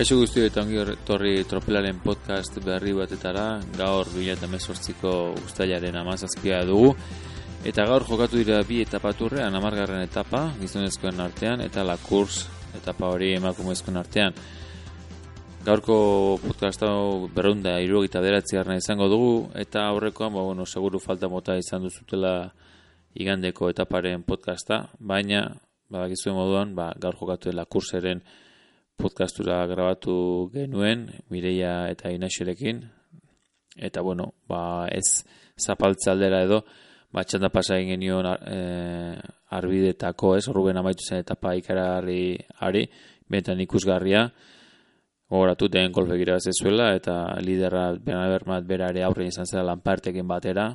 Kaixo guzti eta ongi torri tropelaren podcast berri batetara, gaur 2018ko ustailaren amazazpia dugu, eta gaur jokatu dira bi etapaturrean, amargarren etapa, gizonezkoen artean, eta la kurs etapa hori emakumezkoen artean. Gaurko podcast hau berrunda irugita beratzi izango dugu, eta aurrekoan, ba, bueno, seguru falta mota izan duzutela igandeko etaparen podcasta, baina, badakizuen moduan, ba, gaur jokatu dela kurseren podcastura grabatu genuen, Mireia eta Inaxerekin, eta bueno, ba, ez zapaltza aldera edo, ba, txanda pasa egin genion e, arbidetako, ez, horrugen amaitu zen etapa ikarari ari, benetan ikusgarria, gogoratu den golfe gira zuela, eta liderra benabermat berare aurre izan zela lanpartekin batera,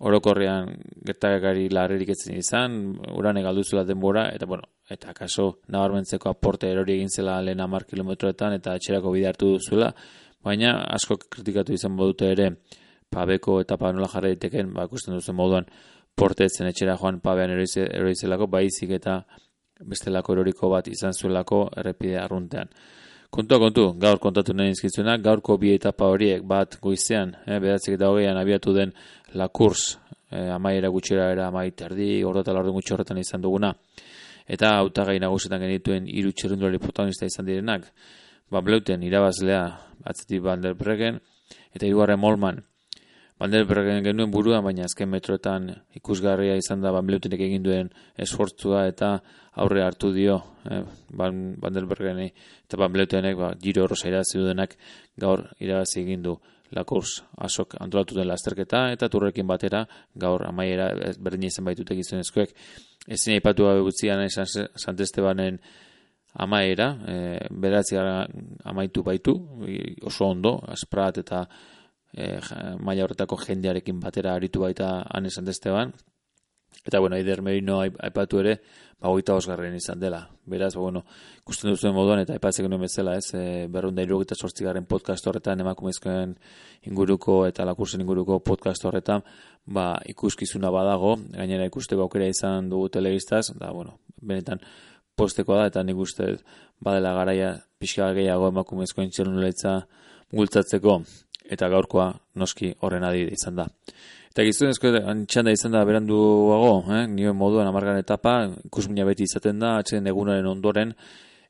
orokorrean gertakari larrerik etzen izan, uran egaldu zula denbora, eta bueno, eta kaso nabarmentzeko aporte erori egin zela lehen amar kilometroetan, eta etxerako bide hartu duzuela, baina asko kritikatu izan bodute ere, pabeko eta nola jarra diteken, ba, ikusten duzen moduan, portetzen etxera joan pabean erori zelako, baizik eta bestelako eroriko bat izan zuelako errepide arruntean. Kontu, kontu, gaur kontatu nahi izkizuena, gaurko bi etapa horiek bat goizean, eh, bedatzik eta hogeian abiatu den la kurs, eh, amaiera gutxera era amai terdi, ordota laurden gutxi horretan izan duguna, eta autagai nagusetan genituen iru txerrundulari protagonista izan direnak, ba bleuten irabazlea atzetik Van der Bregen, eta irugarren Molman, Van der Bregen genuen burua, baina azken metroetan ikusgarria izan da Van Bleutenek egin duen esfortzua eta aurre hartu dio eh, Van, Van der Bergeni eta Van Bleutenek ba, giro horroza irazi dudenak gaur irabazi egin du lakurs asok antolatu den lasterketa eta turrekin batera gaur amaiera berdin izan baitute gizonezkoek. Ezin aipatu gabe gutzian Sant Estebanen amaiera e, beratzi amaitu baitu oso ondo asprat eta e, maila horretako jendearekin batera aritu baita ane Sant Esteban. Eta, bueno, Aider Merino aipatu ere, ba, oita osgarren izan dela. Beraz, ba, bueno, ikusten duzuen moduan, eta aipatzek nuen bezala, ez, e, berrunda irugita sortzigaren podcast horretan, emakumezkoen inguruko eta lakursen inguruko podcast horretan, ba, ikuskizuna badago, gainera ikusteko aukera izan dugu telebistaz, da, bueno, benetan posteko da, eta nik uste badela garaia pixka gehiago emakumezkoen txelunuletza gultzatzeko, eta gaurkoa noski horren adide izan da. Eta gizunezko antxanda izan da beranduago, eh? nioen moduan amargan etapa, ikusmina beti izaten da, atxeden egunaren ondoren,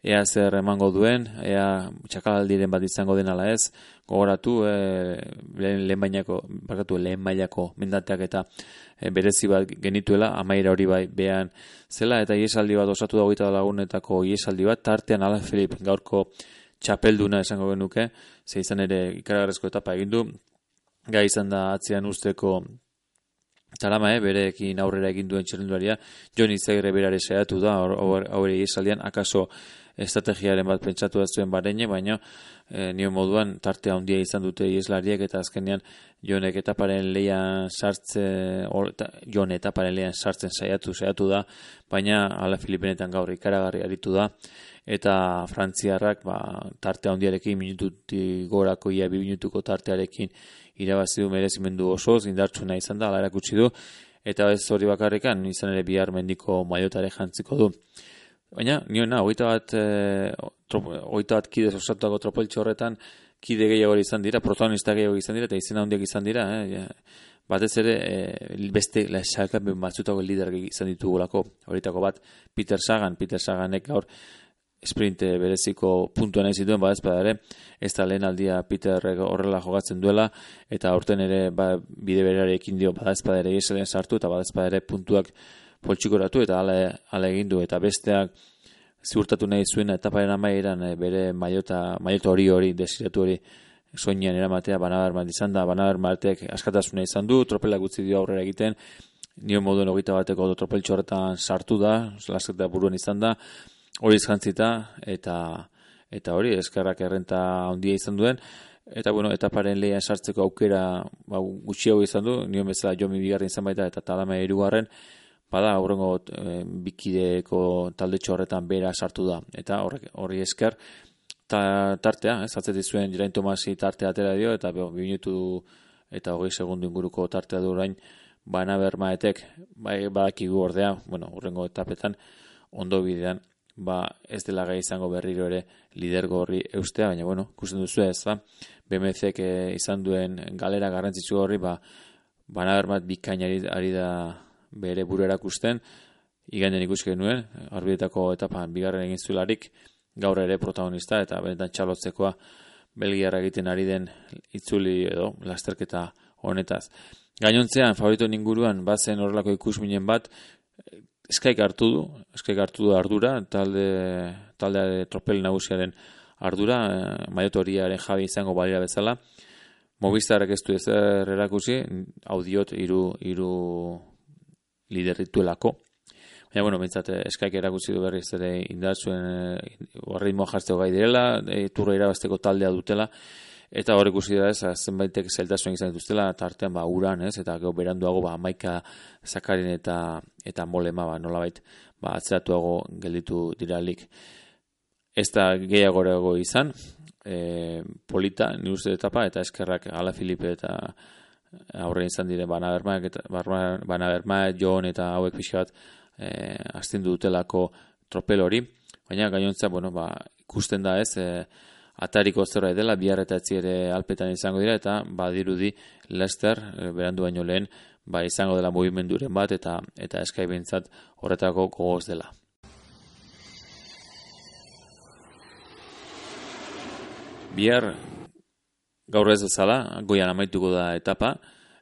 ea zer emango duen, ea txakalaldiren bat izango den ala ez, gogoratu, e, lehen, lehen bainako, bakatu, lehen bainako mindateak eta e, berezi bat genituela, amaira hori bai behan zela, eta iesaldi bat osatu dago eta lagunetako iesaldi bat, tartean Alan Filip gaurko txapelduna esango genuke, ze izan ere ikaragarrezko etapa egindu, gai izan da atzean usteko Tarama, eh, berekin aurrera egin duen txerrenduaria, Joni Zegre berare saiatu da, haure esaldian, akaso estrategiaren bat pentsatu da zuen bareine, baina e, nio moduan tartea handia izan dute ieslariek eta azkenean Jonek etaparen leian sartze, or, eta, Jon etaparen leian sartzen saiatu, saiatu da, baina ala Filipenetan gaur ikaragarri aritu da, eta Frantziarrak ba, tartea handiarekin minututi gorako ia bi minutuko tartearekin irabazi du merezimendu oso, zindartsuna izan da, ala erakutsi du, eta ez hori bakarrekan, izan ere bihar mendiko maiotare jantziko du. Baina, niona, oita bat, e, oita bat kidez osatuako tropeltxo horretan, kide gehiago izan dira, protagonista gehiago izan dira, eta izena handiak izan dira, eh, batez ere, e, beste lasalkapen batzutako lider izan ditugulako, horitako bat, Peter Sagan, Peter Saganek gaur, sprinte bereziko puntua nahi zituen, badez ere, ez da lehen aldia Peter horrela jogatzen duela, eta aurten ere ba, bide berare ekin dio badez ere eselen sartu, eta badez ere puntuak poltsikoratu, eta ale, ale egin du, eta besteak ziurtatu nahi zuen etaparen amaieran e, bere maiota, maiota hori hori, desiratu hori, soinean eramatea banaber bat izan da, banaber batek askatasuna izan du, tropela gutzi dio aurrera egiten, nio moduen hogeita bateko tropeltxo horretan sartu da, lasketa buruan izan da, hori izantzita, eta eta hori eskerrak errenta handia izan duen, eta bueno, etaparen lehen sartzeko aukera ba, gutxiago izan du, nion bezala jomi bigarren izan baita, eta talama erugarren, bada aurrengo e, bikideko talde horretan bera sartu da, eta horri esker, ta, tartea, ez atzeti zuen Jirain Tomasi tartea atera dio, eta beho, minutu eta hogei segundu inguruko tartea du orain, baina bermaetek, bai, badakigu ordea, bueno, urrengo etapetan, ondo bidean ba ez dela gai izango berriro ere lidergo horri eustea, baina bueno, ikusten duzu ez, ba, BMC izan duen galera garrantzitsu horri, ba, banaber bat bikainari ari da bere buru erakusten, igainen ikuske nuen, arbidetako etapan bigarren egin zularik, gaur ere protagonista eta benetan txalotzekoa belgiarra egiten ari den itzuli edo lasterketa honetaz. Gainontzean, favorito inguruan, bazen horrelako ikusminen bat, eskaik hartu du, eskaik hartu du ardura, talde, talde tropel nagusiaren ardura, eh, maiotoriaren jabi izango balira bezala, Movistarek ez du ezer erakusi, audiot iru, iru liderrituelako. Baina, bueno, bintzat, eskaik erakutsi du berriz ere indatzuen e, jartzeko gai direla, e, turra irabazteko taldea dutela, eta hor ikusi da ez, zenbaitek zeltasuen izan dituztela, eta artean ba, uran, ez, eta gero beranduago, ba, maika zakarin eta eta molema, ba, nolabait, ba, atzeratuago gelditu diralik. Ez da gehiago izan, e, polita, ni uste etapa, eta eskerrak ala Filipe eta aurre izan dire bana bermaak, eta bana bermaak, Jon eta hauek pixka bat e, astindu dutelako tropel hori, baina gainontza, bueno, ba, ikusten da ez, e, atariko zerbait dela, bihar eta ere alpetan izango dira, eta badirudi Lester, e, berandu baino lehen, ba, izango dela movimenduren bat, eta eta eskai horretako gogoz dela. Bihar gaur ez bezala, goian amaituko da etapa,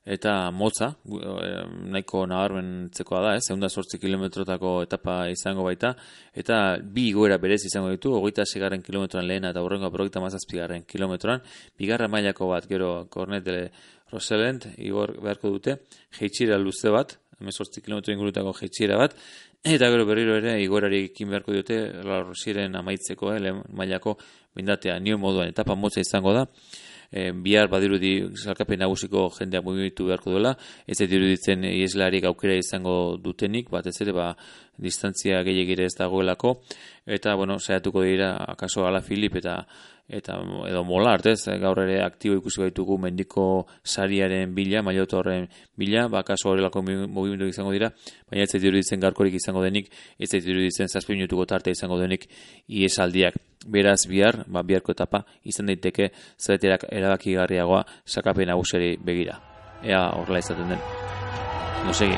eta motza, eh, nahiko nabarmentzekoa da, ez, eh? eunda sortzi kilometrotako etapa izango baita, eta bi goera berez izango ditu, ogeita segarren kilometroan lehena eta horrengo aprogeita mazazpigarren kilometroan, bigarra mailako bat, gero kornetele Roselent, igor beharko dute, jeitxira luze bat, emezortzi kilometro ingurutako jeitxira bat, eta gero berriro ere igorari ekin beharko dute, la Rosiren amaitzeko, eh, mailako bindatea, nio moduan etapa motza izango da, e, bihar badirudi salkapen nagusiko jendeak mugimendu beharko duela, ez diruditzen ieslarik aukera izango dutenik, batez ere ba, distantzia gehiagire ez dagoelako, eta, bueno, saiatuko dira, akaso ala Filip eta eta edo mola artez, gaur ere aktibo ikusi baitugu mendiko sariaren bila, mailota horren bila, bakaso horrelako mugimendu izango dira, baina ez diruditzen garkorik izango denik, ez diruditzen zazpi minutuko tarte izango denik iesaldiak. Beraz bihar, ba, biharko etapa, izan daiteke zereterak erabakigarriagoa sakapen naguseri begira. Ea horrela izaten den. No segi.